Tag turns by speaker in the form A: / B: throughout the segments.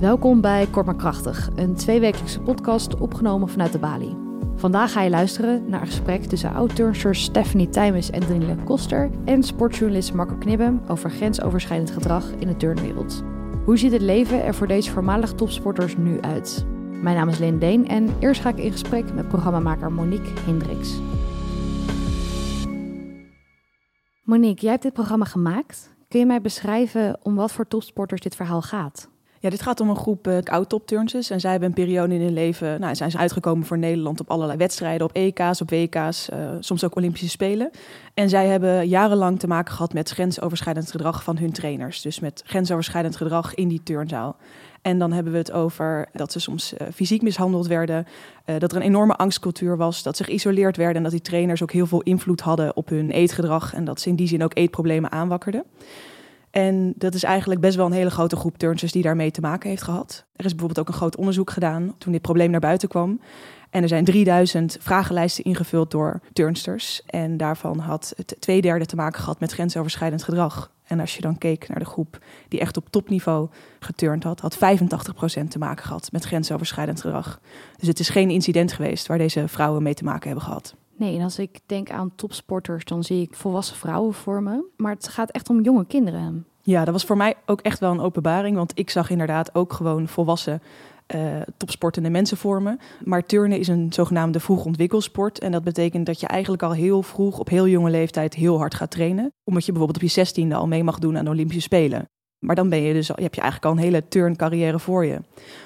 A: Welkom bij Kort maar Krachtig, een tweewekelijkse podcast opgenomen vanuit de Bali. Vandaag ga je luisteren naar een gesprek tussen oud-turnsters Stephanie Tijmes en Daniela Koster en sportjournalist Marco Knibben over grensoverschrijdend gedrag in de turnwereld. Hoe ziet het leven er voor deze voormalig topsporters nu uit? Mijn naam is Leen Deen en eerst ga ik in gesprek met programmamaker Monique Hendricks. Monique, jij hebt dit programma gemaakt. Kun je mij beschrijven om wat voor topsporters dit verhaal gaat?
B: Ja, dit gaat om een groep uh, oud-topturnsters. En zij hebben een periode in hun leven... Nou, zijn ze uitgekomen voor Nederland op allerlei wedstrijden. Op EK's, op WK's, uh, soms ook Olympische Spelen. En zij hebben jarenlang te maken gehad met grensoverschrijdend gedrag van hun trainers. Dus met grensoverschrijdend gedrag in die turnzaal. En dan hebben we het over dat ze soms uh, fysiek mishandeld werden. Dat er een enorme angstcultuur was. Dat ze geïsoleerd werden. En dat die trainers ook heel veel invloed hadden op hun eetgedrag. En dat ze in die zin ook eetproblemen aanwakkerden. En dat is eigenlijk best wel een hele grote groep turnsters die daarmee te maken heeft gehad. Er is bijvoorbeeld ook een groot onderzoek gedaan toen dit probleem naar buiten kwam. En er zijn 3000 vragenlijsten ingevuld door turnsters. En daarvan had het twee derde te maken gehad met grensoverschrijdend gedrag. En als je dan keek naar de groep die echt op topniveau geturnd had, had 85% te maken gehad met grensoverschrijdend gedrag. Dus het is geen incident geweest waar deze vrouwen mee te maken hebben gehad.
A: Nee, en als ik denk aan topsporters, dan zie ik volwassen vrouwen voor me. Maar het gaat echt om jonge kinderen.
B: Ja, dat was voor mij ook echt wel een openbaring. Want ik zag inderdaad ook gewoon volwassen uh, topsportende mensen vormen. Maar turnen is een zogenaamde vroeg ontwikkelsport. En dat betekent dat je eigenlijk al heel vroeg, op heel jonge leeftijd, heel hard gaat trainen. Omdat je bijvoorbeeld op je zestiende al mee mag doen aan de Olympische Spelen. Maar dan ben je dus, heb je eigenlijk al een hele turncarrière voor je.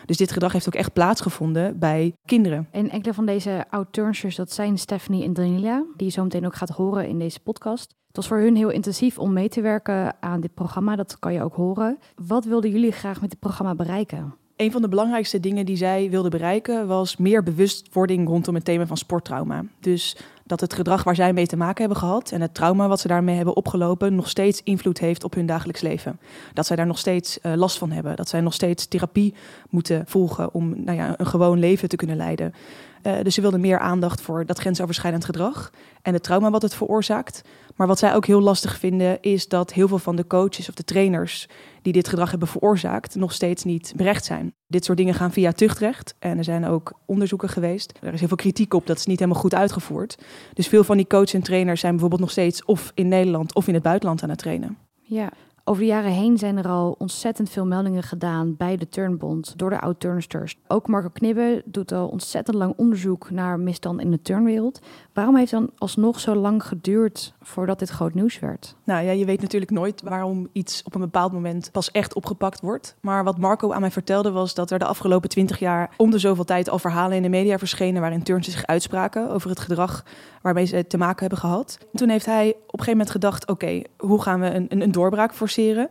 B: Dus dit gedrag heeft ook echt plaatsgevonden bij kinderen.
A: En enkele van deze oud-turnsters, dat zijn Stephanie en Daniela, die je zo meteen ook gaat horen in deze podcast. Het was voor hun heel intensief om mee te werken aan dit programma, dat kan je ook horen. Wat wilden jullie graag met dit programma bereiken?
B: Een van de belangrijkste dingen die zij wilden bereiken was meer bewustwording rondom het thema van sporttrauma. Dus dat het gedrag waar zij mee te maken hebben gehad en het trauma wat ze daarmee hebben opgelopen nog steeds invloed heeft op hun dagelijks leven. Dat zij daar nog steeds uh, last van hebben. Dat zij nog steeds therapie moeten volgen om nou ja, een gewoon leven te kunnen leiden. Uh, dus ze wilden meer aandacht voor dat grensoverschrijdend gedrag en het trauma wat het veroorzaakt. Maar wat zij ook heel lastig vinden is dat heel veel van de coaches of de trainers die dit gedrag hebben veroorzaakt nog steeds niet berecht zijn. Dit soort dingen gaan via tuchtrecht en er zijn ook onderzoeken geweest. Er is heel veel kritiek op dat is niet helemaal goed uitgevoerd. Dus veel van die coaches en trainers zijn bijvoorbeeld nog steeds of in Nederland of in het buitenland aan het trainen.
A: Ja, over de jaren heen zijn er al ontzettend veel meldingen gedaan bij de Turnbond door de oud-turnsters. Ook Marco Knibbe doet al ontzettend lang onderzoek naar misstand in de turnwereld. Waarom heeft het dan alsnog zo lang geduurd voordat dit groot nieuws werd?
B: Nou ja, je weet natuurlijk nooit waarom iets op een bepaald moment pas echt opgepakt wordt. Maar wat Marco aan mij vertelde was dat er de afgelopen twintig jaar om de zoveel tijd al verhalen in de media verschenen waarin turnsters zich uitspraken over het gedrag waarmee ze te maken hebben gehad. toen heeft hij op een gegeven moment gedacht, oké, hoe gaan we een, een doorbraak forceren?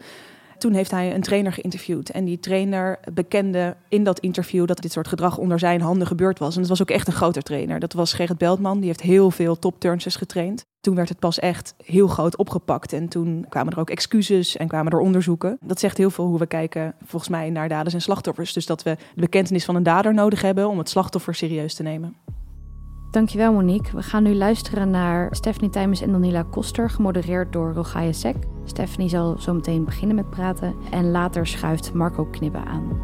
B: Toen heeft hij een trainer geïnterviewd. En die trainer bekende in dat interview dat dit soort gedrag onder zijn handen gebeurd was. En het was ook echt een groter trainer. Dat was Gerrit Beltman. Die heeft heel veel topturnsters getraind. Toen werd het pas echt heel groot opgepakt. En toen kwamen er ook excuses en kwamen er onderzoeken. Dat zegt heel veel hoe we kijken, volgens mij, naar daders en slachtoffers. Dus dat we de bekentenis van een dader nodig hebben om het slachtoffer serieus te nemen.
A: Dankjewel Monique. We gaan nu luisteren naar Stephanie Tijmers en Danila Koster, gemodereerd door Rogaya Sek. Stephanie zal zo meteen beginnen met praten en later schuift Marco Knibbe aan.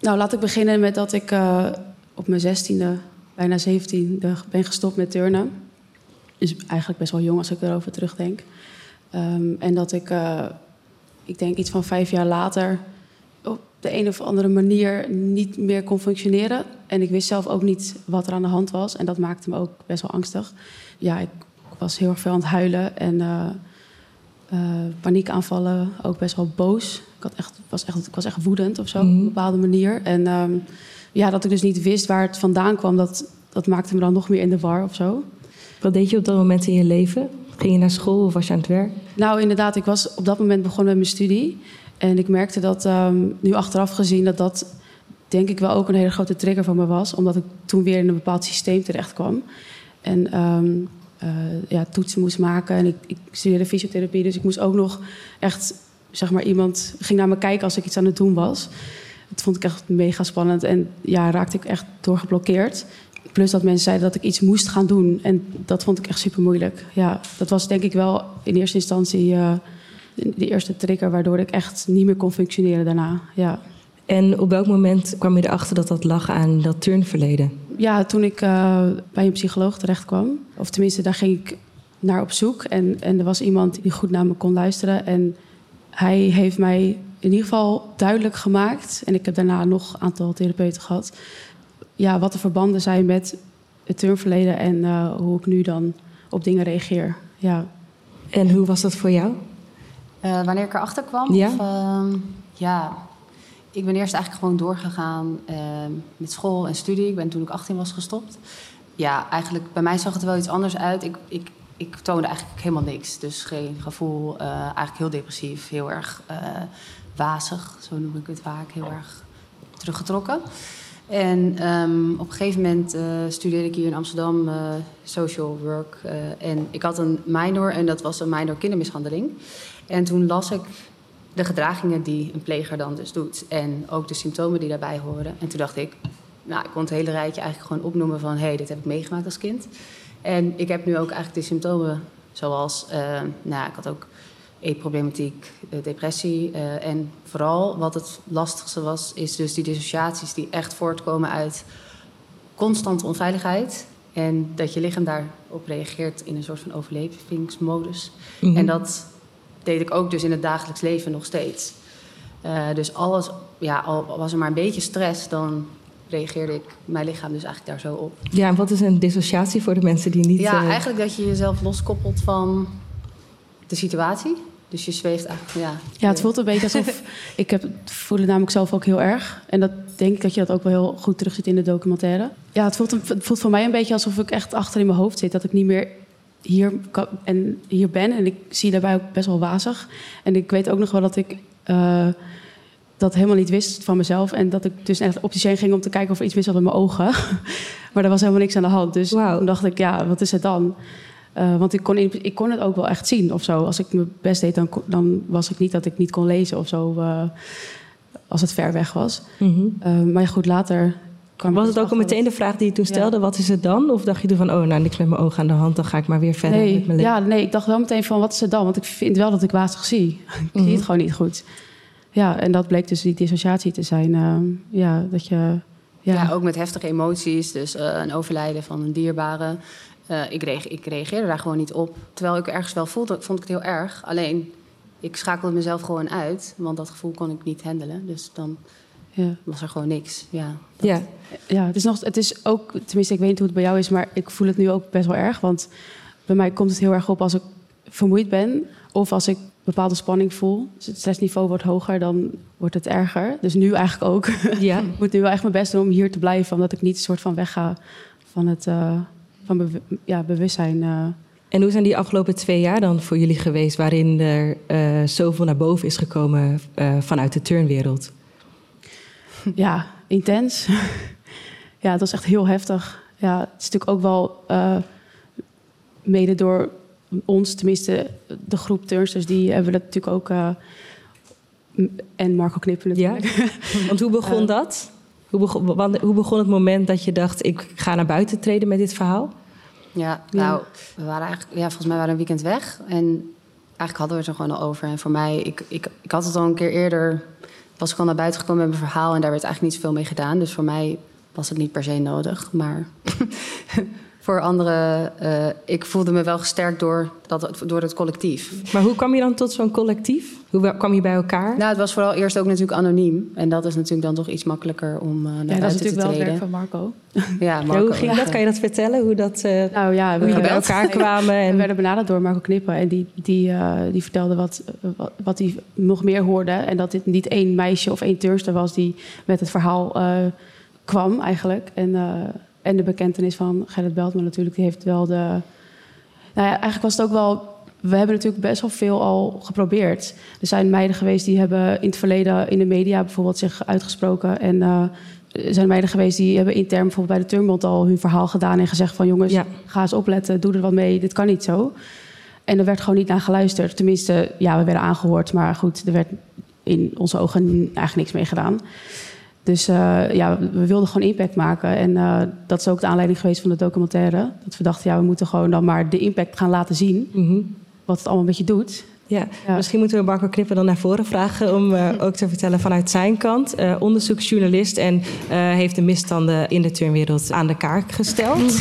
C: Nou, laat ik beginnen met dat ik uh, op mijn zestiende, bijna zeventiende, ben gestopt met turnen. Is eigenlijk best wel jong als ik erover terugdenk. Um, en dat ik, uh, ik denk iets van vijf jaar later de een of andere manier niet meer kon functioneren. En ik wist zelf ook niet wat er aan de hand was. En dat maakte me ook best wel angstig. Ja, ik was heel erg veel aan het huilen en uh, uh, paniekaanvallen, ook best wel boos. Ik, had echt, was, echt, ik was echt woedend of zo, mm. op een bepaalde manier. En um, ja, dat ik dus niet wist waar het vandaan kwam, dat, dat maakte me dan nog meer in de war of zo.
D: Wat deed je op dat moment in je leven? Ging je naar school of was je aan het werk?
C: Nou, inderdaad, ik was op dat moment begonnen met mijn studie. En ik merkte dat um, nu achteraf gezien dat dat denk ik wel ook een hele grote trigger van me was. Omdat ik toen weer in een bepaald systeem terecht kwam. En um, uh, ja, toetsen moest maken. En ik, ik studeerde fysiotherapie, dus ik moest ook nog echt, zeg maar, iemand ging naar me kijken als ik iets aan het doen was. Dat vond ik echt mega spannend. En ja, raakte ik echt doorgeblokkeerd. Plus dat mensen zeiden dat ik iets moest gaan doen. En dat vond ik echt super moeilijk. Ja, dat was denk ik wel in eerste instantie uh, de eerste trigger waardoor ik echt niet meer kon functioneren daarna. Ja,
D: En op welk moment kwam je erachter dat dat lag aan dat turnverleden?
C: ja toen ik eh, bij een psycholoog terecht kwam, of tenminste daar ging ik naar op zoek. En, en er was iemand die goed naar me kon luisteren. En hij heeft mij in ieder geval duidelijk gemaakt, en ik heb daarna nog een aantal therapeuten gehad, ja, wat de verbanden zijn met het turnverleden en eh, hoe ik nu dan op dingen reageer. Ja.
D: En hoe was dat voor jou?
E: Eh, wanneer ik erachter kwam?
D: Ja.
E: Of, ehm, ja, ik ben eerst eigenlijk gewoon doorgegaan ehm, met school en studie. Ik ben toen ik 18 was gestopt. Ja, eigenlijk bij mij zag het er wel iets anders uit. Ik, ik, ik toonde eigenlijk helemaal niks. Dus geen gevoel, eh, eigenlijk heel depressief, heel erg eh, wazig, zo noem ik het vaak, heel erg teruggetrokken. En ehm, op een gegeven moment studeerde ik hier in Amsterdam social work. en ik had een minor en dat was een minor kindermishandeling. En toen las ik de gedragingen die een pleger dan dus doet. En ook de symptomen die daarbij horen. En toen dacht ik, nou, ik kon het hele rijtje eigenlijk gewoon opnoemen van... hé, hey, dit heb ik meegemaakt als kind. En ik heb nu ook eigenlijk de symptomen zoals... eh, nou, ik had ook eetproblematiek, eh, depressie. eh, en vooral wat het lastigste was, is dus die dissociaties... die echt voortkomen uit constante onveiligheid... en dat je lichaam daarop reageert in een soort van overlevingsmodus.
D: Mhm.
E: En dat deed ik ook dus in het dagelijks leven nog steeds. Eh, dus alles, ja, al was er maar een beetje stress, dan reageerde ik mijn lichaam dus eigenlijk daar zo op.
D: Ja, en wat is een dissociatie voor de mensen die niet...
E: ja,
D: eh,
E: eigenlijk dat je jezelf loskoppelt van de situatie. Dus je zweeft eigenlijk, ja.
C: Ja, het voelt een beetje alsof. ik heb, voel het namelijk zelf ook heel erg. En dat denk ik dat je dat ook wel heel goed terugziet in de documentaire. Ja, het voelt, een- het voelt voor mij een beetje alsof ik echt achter in mijn hoofd zit. Dat ik niet meer hier, kan, en hier ben. En ik zie daarbij ook best wel wazig. En ik weet ook nog wel dat ik. eh, dat helemaal niet wist van mezelf. En dat ik dus echt opticien ging om te kijken of er iets mis was met mijn ogen. maar er was helemaal niks aan de hand. Dus
D: Wauw.
C: toen dacht ik, ja, wat is het dan? Eh, want ik kon, in- ik kon het ook wel echt zien of zo. Als ik mijn best deed, dan, dan was ik niet dat ik niet kon lezen of zo. eh, als het ver weg was.
D: mhm.
C: Maar goed, later
D: Was het ook al meteen de vraag die je toen
C: Ja.
D: stelde? Wat is het dan? Of dacht je toen van, oh, nou, niks met mijn ogen aan de hand... dan ga ik maar weer verder met
C: Nee,
D: mijn leven?
C: ja, nee, ik dacht wel meteen van, wat is het dan? Want ik vind wel dat ik wazig zie. ik
D: Mhm.
C: zie het gewoon niet goed. Ja, en dat bleek dus die dissociatie te zijn. eh, ja, dat je...
E: Ja.
C: Ja,
E: ook met heftige emoties. Dus eh, een overlijden van een dierbare. Eh, ik, reage- ik reageerde daar gewoon niet op. Terwijl ik ergens wel voelde, vond ik het heel erg. Alleen, ik schakelde mezelf gewoon uit. Want dat gevoel kon ik niet handelen. Dus dan
C: ja.
E: was er gewoon niks. Ja,
D: Ja,
C: Ja, het is, nog, het is ook, tenminste, ik weet niet hoe het bij jou is, maar ik voel het nu ook best wel erg. Want bij mij komt het heel erg op als ik vermoeid ben of als ik bepaalde spanning voel. Dus het stressniveau wordt hoger, dan wordt het erger. Dus nu eigenlijk ook.
D: ja.
C: ik moet nu wel echt mijn best doen om hier te blijven, omdat ik niet een soort van wegga van het eh, van ja, bewustzijn. eh.
D: En hoe zijn die afgelopen twee jaar dan voor jullie geweest... waarin er eh, zoveel naar boven is gekomen vanuit de turnwereld?
C: ja, intens. ja, het was echt heel heftig. Ja, het is natuurlijk ook wel eh, mede door ons, tenminste de groep turnsters, die hebben dat natuurlijk ook. eh, en Marco Knippen natuurlijk.
D: Want hoe begon
C: Eh.
D: dat? Hoe begon, wanneer- hoe begon het moment dat je dacht... ik ga naar buiten treden met dit verhaal?
E: Ja,
C: Ja.
E: nou, we waren eigenlijk, ja, volgens mij waren we een weekend weg. En eigenlijk hadden we het er gewoon al over. En voor mij, ik, ik, ik had het al een keer eerder, was al naar buiten gekomen met mijn verhaal. En daar werd eigenlijk niet zoveel mee gedaan. Dus voor mij was het niet per se nodig. Maar voor anderen, eh, ik voelde me wel gesterkt door, dat, door het collectief.
D: Maar hoe kwam je dan tot zo'n collectief? Hoe wa- kwam je bij elkaar?
E: Nou, het was vooral eerst ook natuurlijk anoniem. En dat is natuurlijk dan toch iets makkelijker om eh, naar
C: Ja, dat is
E: te
C: natuurlijk wel het werk
E: treden.
C: van Marco.
E: Ja,
D: Ja,
E: Marco
D: hoe ging dat? Kan je dat vertellen? Hoe, dat, eh,
C: Nou ja,
D: hoe jullie bij elkaar kwamen?
C: We
D: En...
C: werden benaderd door Marco Knippen en die, die, eh, die vertelde wat, wat, wat hij nog meer hoorde. En dat dit niet één meisje of één turnster was die met het verhaal eh, kwam eigenlijk. En, eh, en de bekentenis van Gerrit Beltman natuurlijk, die heeft wel de... Nou ja, eigenlijk was het ook wel... We hebben natuurlijk best wel veel al geprobeerd. Er zijn meiden geweest die hebben in het verleden in de media bijvoorbeeld zich uitgesproken. En eh, er zijn meiden geweest die hebben intern bijvoorbeeld bij de Turnbond al hun verhaal gedaan en gezegd van jongens,
D: Ja.
C: ga eens opletten, doe er wat mee, dit kan niet zo. En er werd gewoon niet naar geluisterd. Tenminste, ja, we werden aangehoord, maar goed, er werd in onze ogen eigenlijk niks mee gedaan. Dus eh, ja, we wilden gewoon impact maken. En eh, dat is ook de aanleiding geweest van de documentaire. Dat we dachten, ja, we moeten gewoon dan maar de impact gaan laten zien.
D: Mhm.
C: Wat het allemaal met je doet.
D: Ja, misschien moeten we Marco Knippen dan naar voren vragen om uh, ook te vertellen vanuit zijn kant. Uh, onderzoeksjournalist en uh, heeft de misstanden in de turnwereld aan de kaart gesteld.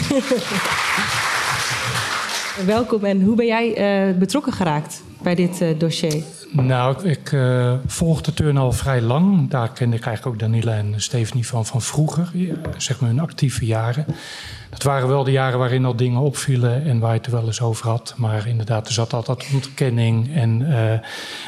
D: Welkom en hoe ben jij betrokken geraakt bij dit dossier?
F: Nou, ik uh, volg de turn al vrij lang. Daar kende ik eigenlijk ook Daniela en Stephanie van, van vroeger, zeg maar hun actieve jaren. Dat waren wel de jaren waarin al dingen opvielen en waar je het er wel eens over had. Maar inderdaad, er zat altijd ontkenning en uh,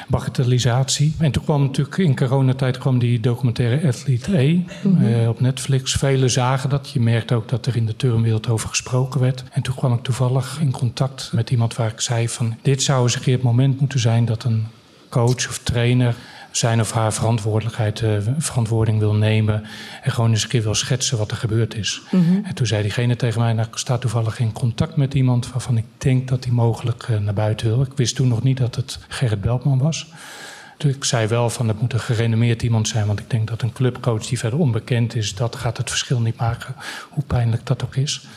F: bagatellisatie. En toen kwam natuurlijk in coronatijd kwam die documentaire Athlete A mm -hmm. op Netflix. Velen zagen dat. Je merkte ook dat er in de turnwereld over gesproken werd. En toen kwam ik toevallig in contact met iemand waar ik zei van... dit zou eens een keer het moment moeten zijn dat een coach of trainer zijn of haar verantwoordelijkheid, uh, verantwoording wil nemen. En gewoon eens een keer wil schetsen wat er gebeurd is. Mm-hmm. En toen zei diegene tegen mij: Nou, ik sta toevallig in contact met iemand waarvan ik denk dat hij mogelijk uh, naar buiten wil. Ik wist toen nog niet dat het Gerrit Beltman was. Dus ik zei wel van het moet een gerenommeerd iemand zijn, want ik denk dat een clubcoach die verder onbekend is, dat gaat het verschil niet maken, hoe pijnlijk dat ook is.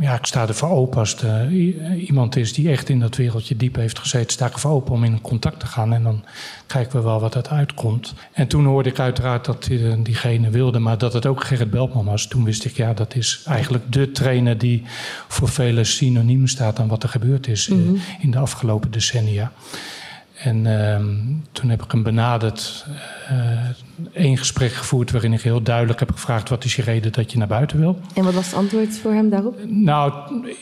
F: Ja, ik sta ervoor open als er iemand is die echt in dat wereldje diep heeft gezeten. Sta ik ervoor open om in contact te gaan en dan kijken we wel wat het uitkomt. En toen hoorde ik uiteraard dat diegene wilde, maar dat het ook Gerrit Beltman was. Toen wist ik, ja, dat is eigenlijk de trainer die voor velen synoniem staat aan wat er gebeurd is mm in de afgelopen decennia. En uh, toen heb ik hem benaderd, uh, één gesprek gevoerd waarin ik heel duidelijk heb gevraagd: wat is je reden dat je naar buiten wil?
D: En wat was het antwoord voor hem daarop?
F: Nou,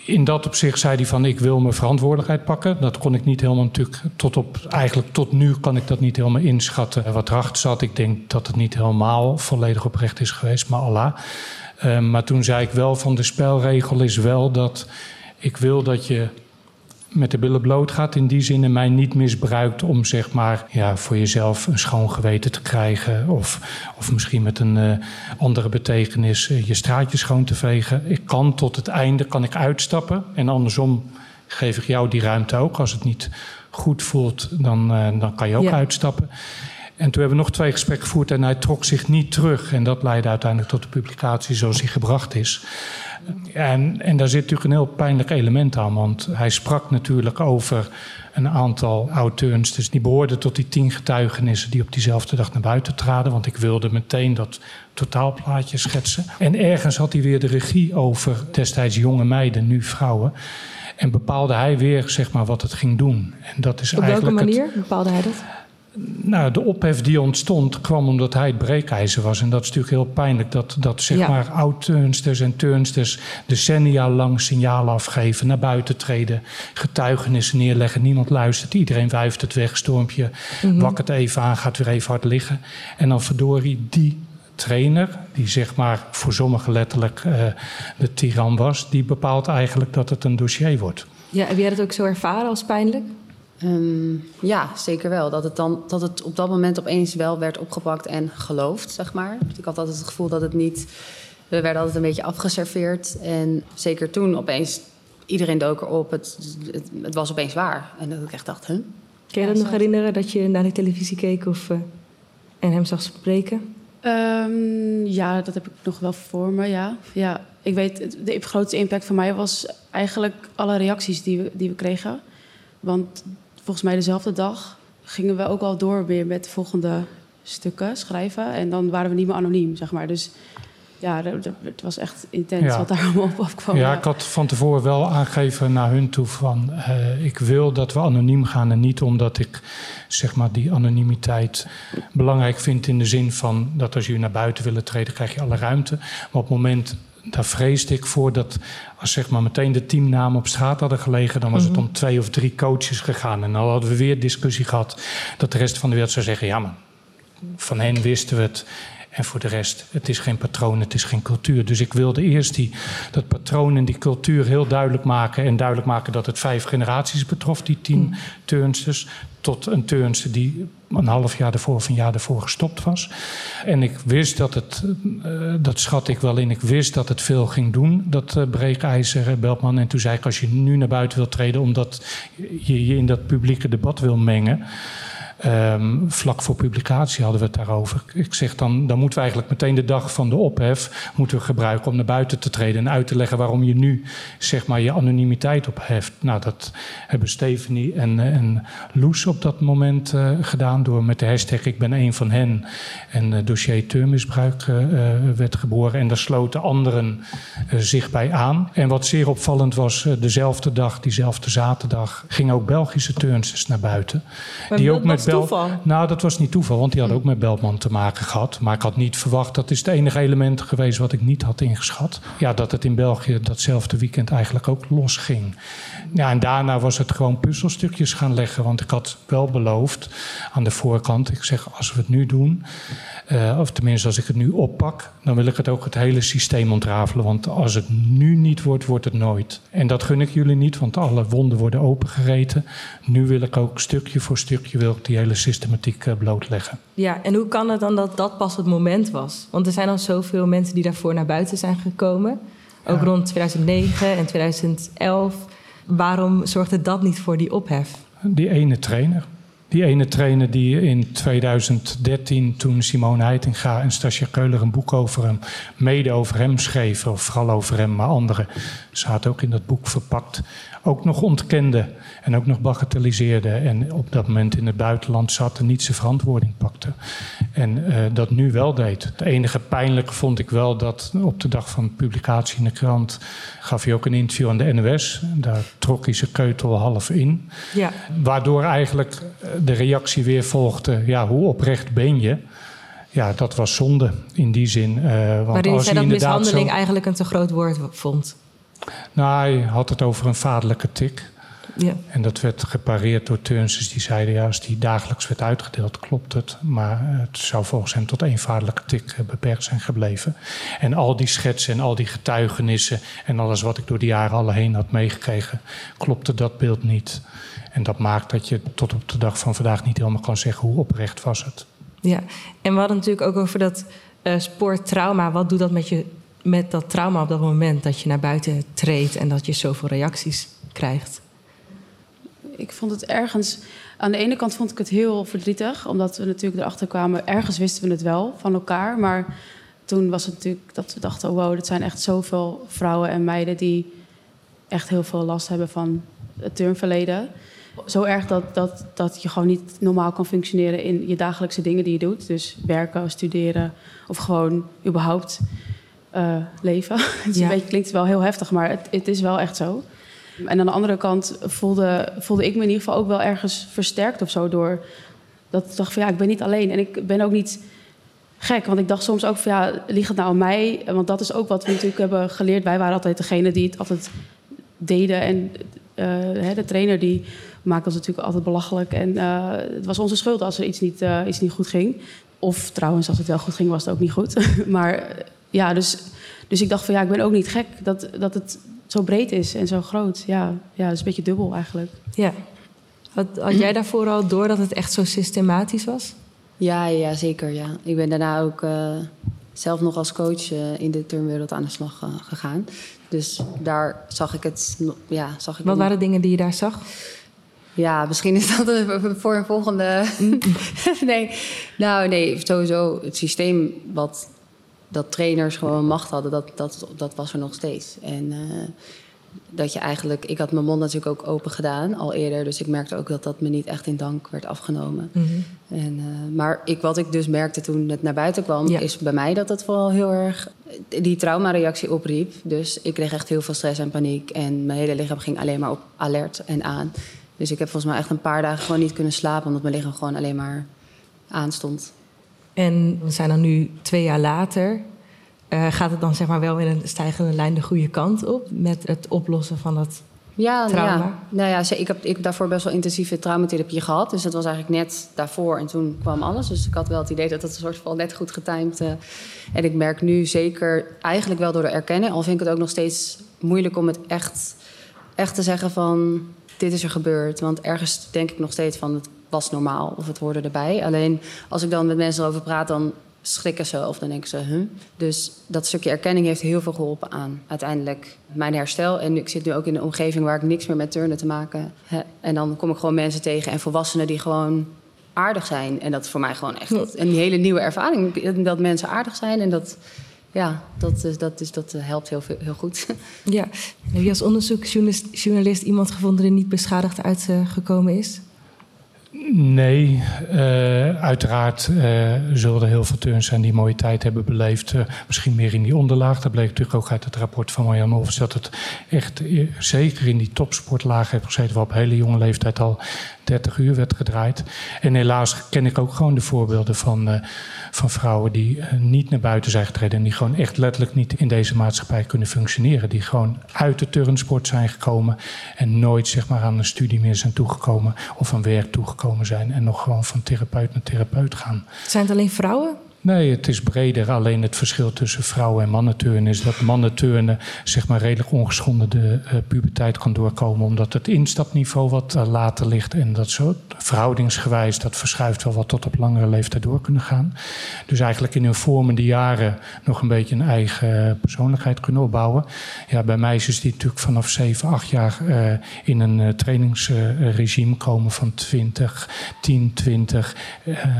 F: in dat opzicht zei hij van: ik wil mijn verantwoordelijkheid pakken. Dat kon ik niet helemaal natuurlijk tot op, eigenlijk tot nu kan ik dat niet helemaal inschatten wat erachter zat. Ik denk dat het niet helemaal volledig oprecht is geweest, maar Allah. Uh, maar toen zei ik wel van de spelregel is wel dat ik wil dat je met de billen bloot gaat. In die zin en mij niet misbruikt om zeg maar ja, voor jezelf een schoon geweten te krijgen. Of, of misschien met een uh, andere betekenis uh, je straatje schoon te vegen. Ik kan tot het einde kan ik uitstappen. En andersom geef ik jou die ruimte ook. Als het niet goed voelt, dan, uh, dan kan je ook ja. uitstappen. En toen hebben we nog twee gesprekken gevoerd en hij trok zich niet terug. En dat leidde uiteindelijk tot de publicatie zoals die gebracht is. En, en daar zit natuurlijk een heel pijnlijk element aan, want hij sprak natuurlijk over een aantal oud-turnsters. Die behoorden tot die tien getuigenissen die op diezelfde dag naar buiten traden. Want ik wilde meteen dat totaalplaatje schetsen. En ergens had hij weer de regie over destijds jonge meiden, nu vrouwen. En bepaalde hij weer zeg maar, wat het ging doen. En dat is
D: op
F: welke
D: manier
F: het,
D: bepaalde hij dat?
F: Nou, de ophef die ontstond kwam omdat hij het breekijzer was. En dat is natuurlijk heel pijnlijk dat, dat zeg ja. maar oud-turnsters en turnsters decennia lang signalen afgeven, naar buiten treden, getuigenissen neerleggen. Niemand luistert, iedereen wuift het weg, stormpje, mm-hmm. wakkert even aan, gaat weer even hard liggen. En dan verdorie die trainer, die zeg maar voor sommigen letterlijk uh, de tiran was, die bepaalt eigenlijk dat het een dossier wordt.
D: Ja, heb jij dat ook zo ervaren als pijnlijk?
E: Um, ja, zeker wel. Dat het, dan, dat het op dat moment opeens wel werd opgepakt en geloofd, zeg maar. Ik had altijd het gevoel dat het niet... We werden altijd een beetje afgeserveerd. En zeker toen opeens, iedereen dook erop. Het, het, het was opeens waar. En dat ik echt dacht, huh?
D: Kun je dat ja, nog herinneren, dat je naar de televisie keek of, uh, en hem zag spreken?
C: Um, ja, dat heb ik nog wel voor me, ja. ja ik weet, de grootste impact van mij was eigenlijk alle reacties die we, die we kregen. Want volgens mij dezelfde dag gingen we ook al door weer met de volgende stukken schrijven. En dan waren we niet meer anoniem, zeg maar. Dus ja, het was echt intens ja. wat daar allemaal op afkwam.
F: Ja, ik had van tevoren wel aangegeven naar hun toe van... Uh, ik wil dat we anoniem gaan en niet omdat ik zeg maar, die anonimiteit belangrijk vind... in de zin van dat als jullie naar buiten willen treden, krijg je alle ruimte. Maar op het moment daar vreesde ik voor dat als zeg maar meteen de teamnamen op straat hadden gelegen, dan was mm-hmm. het om twee of drie coaches gegaan. En dan hadden we weer discussie gehad dat de rest van de wereld zou zeggen: ja, maar van hen wisten we het. En voor de rest, het is geen patroon, het is geen cultuur. Dus ik wilde eerst die, dat patroon en die cultuur heel duidelijk maken. En duidelijk maken dat het vijf generaties betrof, die tien mm. turnsters. Tot een turnster die een half jaar ervoor of een jaar ervoor gestopt was. En ik wist dat het, uh, dat schat ik wel in, ik wist dat het veel ging doen, dat uh, breekijzer, Beltman. En toen zei ik, als je nu naar buiten wilt treden omdat je je in dat publieke debat wil mengen Ehm, vlak voor publicatie hadden we het daarover. Ik zeg dan, dan moeten we eigenlijk meteen de dag van de ophef moeten we gebruiken om naar buiten te treden en uit te leggen waarom je nu zeg maar je anonimiteit opheft. Nou, dat hebben Stephanie en, en Loes op dat moment uh, gedaan door met de hashtag ik ben een van hen en uh, dossier termisbruik uh, werd geboren en daar sloten anderen zich bij aan. En wat zeer opvallend was, dezelfde dag, diezelfde zaterdag, gingen ook Belgische turnsters naar buiten.
D: Maar die ook met toeval?
F: Nou, dat was niet toeval, want die hadden ook met Beltman te maken gehad. Maar ik had niet verwacht, dat is het enige element geweest wat ik niet had ingeschat. Ja, dat het in België datzelfde weekend eigenlijk ook losging. Ja, en daarna was het gewoon puzzelstukjes gaan leggen. Want ik had wel beloofd aan de voorkant, ik zeg als we het nu doen, uh, of tenminste als ik het nu oppak, dan wil ik het ook het hele systeem ontrafelen. Want als het nu niet wordt, wordt het nooit. En dat gun ik jullie niet, want alle wonden worden opengereten. Nu wil ik ook stukje voor stukje wil ik die hele systematiek uh, blootleggen.
D: Ja, en hoe kan het dan dat dat pas het moment was? Want er zijn al zoveel mensen die daarvoor naar buiten zijn gekomen. Ook ja. rond 2009 en 2011. Waarom zorgde dat niet voor die ophef?
F: Die ene trainer. Die ene trainer die in 2013, toen Simone Heitinga en Stasia Keuler een boek over hem, mede over hem schreven, of vooral over hem, maar anderen zaten ook in dat boek verpakt, ook nog ontkende en ook nog bagatelliseerde. En op dat moment in het buitenland zat en niet zijn verantwoording pakte. En uh, dat nu wel deed. Het enige pijnlijke vond ik wel dat op de dag van publicatie in de krant gaf hij ook een interview aan de NOS. Daar trok hij zijn keutel half in. Ja. Waardoor eigenlijk eh, de reactie weer volgde: ja, hoe oprecht ben je? Ja, dat was zonde in die zin. Uh,
D: want Waarin als hij dat mishandeling zo... eigenlijk een te groot woord vond.
F: Nou, hij had het over een vaderlijke tik. Ja. En dat werd gepareerd door turnsters die zeiden... ja, als die dagelijks werd uitgedeeld, klopt het. Maar het zou volgens hem tot één vaderlijke tik eh, beperkt zijn gebleven. En al die schetsen en al die getuigenissen... en alles wat ik door die jaren alle heen had meegekregen... klopte dat beeld niet. En dat maakt dat je tot op de dag van vandaag niet helemaal kan zeggen... hoe oprecht was het.
D: Ja, en we hadden natuurlijk ook over dat uh, sporttrauma. Wat doet dat met je met dat trauma op dat moment dat je naar buiten treedt en dat je zoveel reacties krijgt?
C: Ik vond het ergens. Aan de ene kant vond ik het heel verdrietig, omdat we natuurlijk erachter kwamen. Ergens wisten we het wel van elkaar, maar toen was het natuurlijk dat we dachten: oh, wow, dat zijn echt zoveel vrouwen en meiden die echt heel veel last hebben van het turnverleden. Zo erg dat, dat, dat je gewoon niet normaal kan functioneren in je dagelijkse dingen die je doet. Dus werken, studeren of gewoon überhaupt uh, leven. het ja. beetje, klinkt wel heel heftig, maar het, het, is wel echt zo. En aan de andere kant voelde, voelde ik me in ieder geval ook wel ergens versterkt of zo door dat ik dacht van ja, ik ben niet alleen en ik ben ook niet gek. Want ik dacht soms ook van ja, ligt het nou aan mij? Want dat is ook wat we natuurlijk hebben geleerd. Wij waren altijd degene die het altijd deden. En uh, de trainer die maakte ons natuurlijk altijd belachelijk. En uh, het was onze schuld als er iets niet, uh, iets niet goed ging. Of trouwens, als het wel goed ging, was het ook niet goed. maar ja, dus, dus ik dacht van ja, ik ben ook niet gek dat, dat het zo breed is en zo groot. Ja, ja dat is een beetje dubbel eigenlijk.
D: Ja. Had, had jij daarvoor al door dat het echt zo systematisch was?
E: Ja, ja zeker. Ja. Ik ben daarna ook uh, zelf nog als coach uh, in de turnwereld aan de slag uh, gegaan. Dus daar zag ik het. Ja, zag ik
D: Wat waren dingen die je daar zag?
E: Ja, misschien is dat voor een volgende. nee, nou nee, sowieso het systeem wat dat trainers gewoon macht hadden, dat, dat, dat was er nog steeds. En uh, dat je eigenlijk, ik had mijn mond natuurlijk ook open gedaan al eerder, dus ik merkte ook dat dat me niet echt in dank werd afgenomen. Mm -hmm. en, uh, maar ik, wat ik dus merkte toen het naar buiten kwam, ja. is bij mij dat het vooral heel erg die traumareactie opriep. Dus ik kreeg echt heel veel stress en paniek en mijn hele lichaam ging alleen maar op alert en aan. Dus ik heb volgens mij echt een paar dagen gewoon niet kunnen slapen, omdat mijn lichaam gewoon alleen maar aanstond.
D: En we zijn dan nu twee jaar later. Uh, gaat het dan zeg maar wel in een stijgende lijn de goede kant op met het oplossen van dat ja, trauma?
E: Ja. Nou ja, ik heb, ik heb daarvoor best wel intensieve traumatherapie gehad. Dus dat was eigenlijk net daarvoor en toen kwam alles. Dus ik had wel het idee dat het een soort van net goed getimed. Uh, en ik merk nu zeker eigenlijk wel door de erkennen. Al vind ik het ook nog steeds moeilijk om het echt, echt te zeggen van dit is er gebeurd. Want ergens denk ik nog steeds van het was normaal of het hoorde erbij. Alleen als ik dan met mensen erover praat, dan schrikken ze of dan denken ze, huh? Dus dat stukje erkenning heeft heel veel geholpen aan uiteindelijk mijn herstel. En ik zit nu ook in een omgeving waar ik niks meer met turnen te maken heb. En dan kom ik gewoon mensen tegen en volwassenen die gewoon aardig zijn. En dat is voor mij gewoon echt een hele nieuwe ervaring. Dat mensen aardig zijn en dat, ja, dat, dat, is, dat helpt heel, heel goed.
D: Ja. Heb je als onderzoeksjournalist iemand gevonden die niet beschadigd uitgekomen is?
F: Nee, uh, uiteraard uh, zullen er heel veel turns zijn die mooie tijd hebben beleefd. Uh, misschien meer in die onderlaag. Dat bleek natuurlijk ook uit het rapport van Marjan Hofs... dat het echt zeker in die topsportlaag heeft gezeten... waar op hele jonge leeftijd al 30 uur werd gedraaid. En helaas ken ik ook gewoon de voorbeelden van, van vrouwen... die niet naar buiten zijn getreden... en die gewoon echt letterlijk niet in deze maatschappij kunnen functioneren. Die gewoon uit de turnsport zijn gekomen... en nooit zeg maar, aan een studie meer zijn toegekomen... of aan werk toegekomen zijn en nog gewoon van therapeut naar therapeut gaan.
D: Zijn het alleen vrouwen?
F: Nee, het is breder. Alleen het verschil tussen vrouwen en mannenturnen is dat mannenturnen zeg maar redelijk ongeschonden de uh, puberteit kan doorkomen. Omdat het instapniveau wat uh, later ligt. En dat zo verhoudingsgewijs, dat verschuift wel wat tot op langere leeftijd door kunnen gaan. Dus eigenlijk in hun vormende jaren nog een beetje een eigen persoonlijkheid kunnen opbouwen. Ja, bij meisjes die natuurlijk vanaf 7, 8 jaar uh, in een trainingsregime komen van 20, 10, 20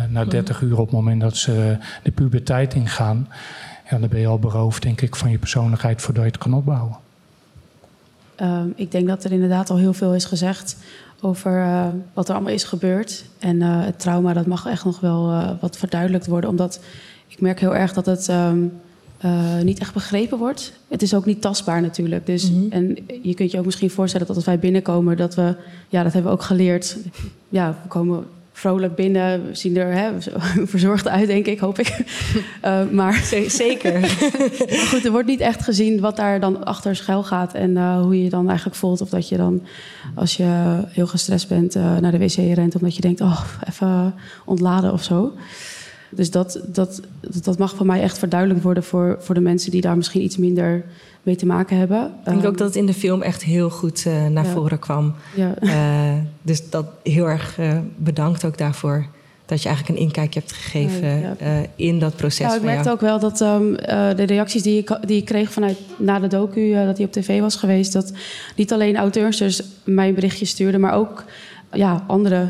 F: naar 30 uur op het moment dat ze de puberteit ingaan, ja, dan ben je al beroofd, denk ik, van je persoonlijkheid voordat je het kan opbouwen.
C: Uh, ik denk dat er inderdaad al heel veel is gezegd over uh, wat er allemaal is gebeurd. En uh, het trauma, dat mag echt nog wel uh, wat verduidelijkt worden. Omdat ik merk heel erg dat het um, niet echt begrepen wordt. Het is ook niet tastbaar natuurlijk. Dus, mm -hmm. En je kunt je ook misschien voorstellen dat als wij binnenkomen... dat we, ja, dat hebben we ook geleerd. Ja, we komen vrolijk binnen. We zien er hè, verzorgd uit, denk ik, hoop ik. uh, maar
D: zeker.
C: maar goed, er wordt niet echt gezien wat daar dan achter schuil gaat en uh, hoe je je dan eigenlijk voelt. Of dat je dan, als je heel gestrest bent, uh, naar de wc rent omdat je denkt, oh, even ontladen of zo. Dus dat, dat, dat mag van mij echt verduidelijkt worden voor, voor de mensen die daar misschien iets minder mee te maken hebben.
D: Ik denk ook dat het in de film echt heel goed uh, naar ja. voren kwam. Ja. Uh, dus dat heel erg uh, bedankt ook daarvoor. Dat je eigenlijk een inkijkje hebt gegeven ja, in dat proces.
C: Ja, ik merkte ook wel dat um, de reacties die ik, die ik kreeg vanuit na de docu dat hij op tv was geweest, dat niet alleen auteurs mij een berichtje stuurden, maar ook ja, andere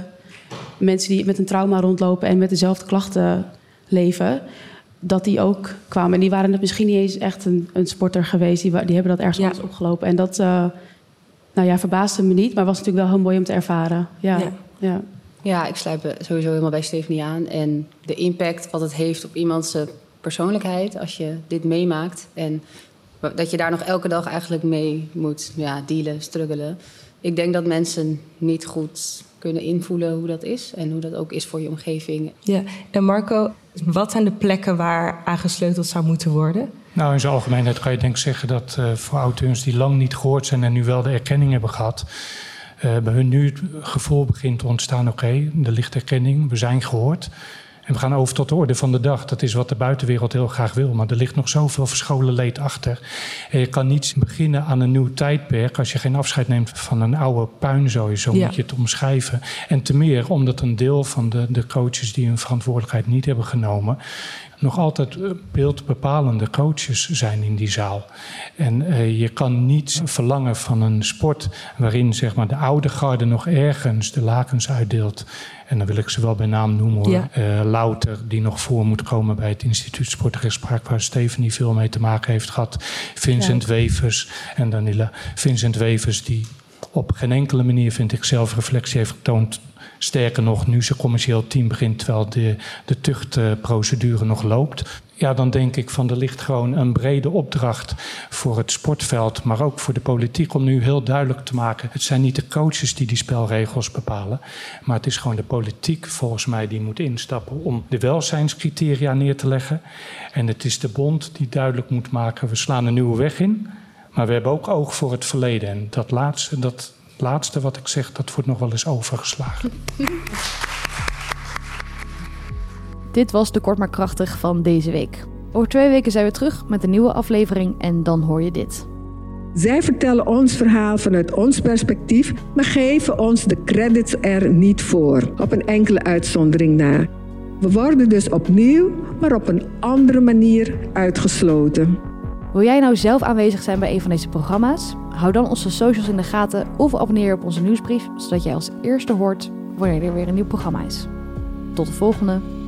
C: mensen die met een trauma rondlopen en met dezelfde klachten leven dat die ook kwamen. En die waren het misschien niet eens echt een, een sporter geweest. Die, die hebben dat ergens ja. anders opgelopen. En dat uh, nou ja, verbaasde me niet, maar was natuurlijk wel heel mooi om te ervaren. Ja, ja.
E: ja. ja ik sluit sowieso helemaal bij Stephanie aan. En de impact wat het heeft op iemands persoonlijkheid als je dit meemaakt. En dat je daar nog elke dag eigenlijk mee moet ja, dealen, struggelen. Ik denk dat mensen niet goed kunnen invoelen hoe dat is en hoe dat ook is voor je omgeving.
D: Ja, en Marco, wat zijn de plekken waar aangesleuteld zou moeten worden?
F: Nou, in zijn algemeenheid kan je denk ik zeggen dat uh, voor auteurs die lang niet gehoord zijn en nu wel de erkenning hebben gehad, uh, bij hun nu het gevoel begint te ontstaan: oké, okay, er ligt erkenning, we zijn gehoord. En we gaan over tot de orde van de dag. Dat is wat de buitenwereld heel graag wil. Maar er ligt nog zoveel verscholen leed achter. En je kan niet beginnen aan een nieuw tijdperk als je geen afscheid neemt van een oude puinzooi. Zo ja. moet je het omschrijven. En te meer omdat een deel van de, de coaches die hun verantwoordelijkheid niet hebben genomen nog altijd beeldbepalende coaches zijn in die zaal. En uh, je kan niet verlangen van een sport waarin zeg maar, de oude garde nog ergens de lakens uitdeelt. En dan wil ik ze wel bij naam noemen hoor. Ja. Uh, Louter, die nog voor moet komen bij het instituut Sportrechtspraak, waar Stephanie veel mee te maken heeft gehad. Vincent ja. Wevers en Danila. Vincent Wevers, die op geen enkele manier, vind ik, zelfreflectie heeft getoond Sterker nog, nu zijn commercieel team begint terwijl de, de tuchtprocedure nog loopt. Ja, dan denk ik van er ligt gewoon een brede opdracht voor het sportveld, maar ook voor de politiek om nu heel duidelijk te maken. Het zijn niet de coaches die die spelregels bepalen, maar het is gewoon de politiek volgens mij die moet instappen om de welzijnscriteria neer te leggen. En het is de bond die duidelijk moet maken, we slaan een nieuwe weg in, maar we hebben ook oog voor het verleden. En dat laatste, dat, laatste wat ik zeg, dat wordt nog wel eens overgeslagen.
A: Dit was de Kort maar Krachtig van deze week. Over twee weken zijn we terug met een nieuwe aflevering en dan hoor je dit.
G: Zij vertellen ons verhaal vanuit ons perspectief, maar geven ons de credits er niet voor, op een enkele uitzondering na. We worden dus opnieuw, maar op een andere manier uitgesloten.
A: Wil jij nou zelf aanwezig zijn bij een van deze programma's? Hou dan onze socials in de gaten of abonneer je op onze nieuwsbrief, zodat jij als eerste hoort wanneer er weer een nieuw programma is. tot de volgende.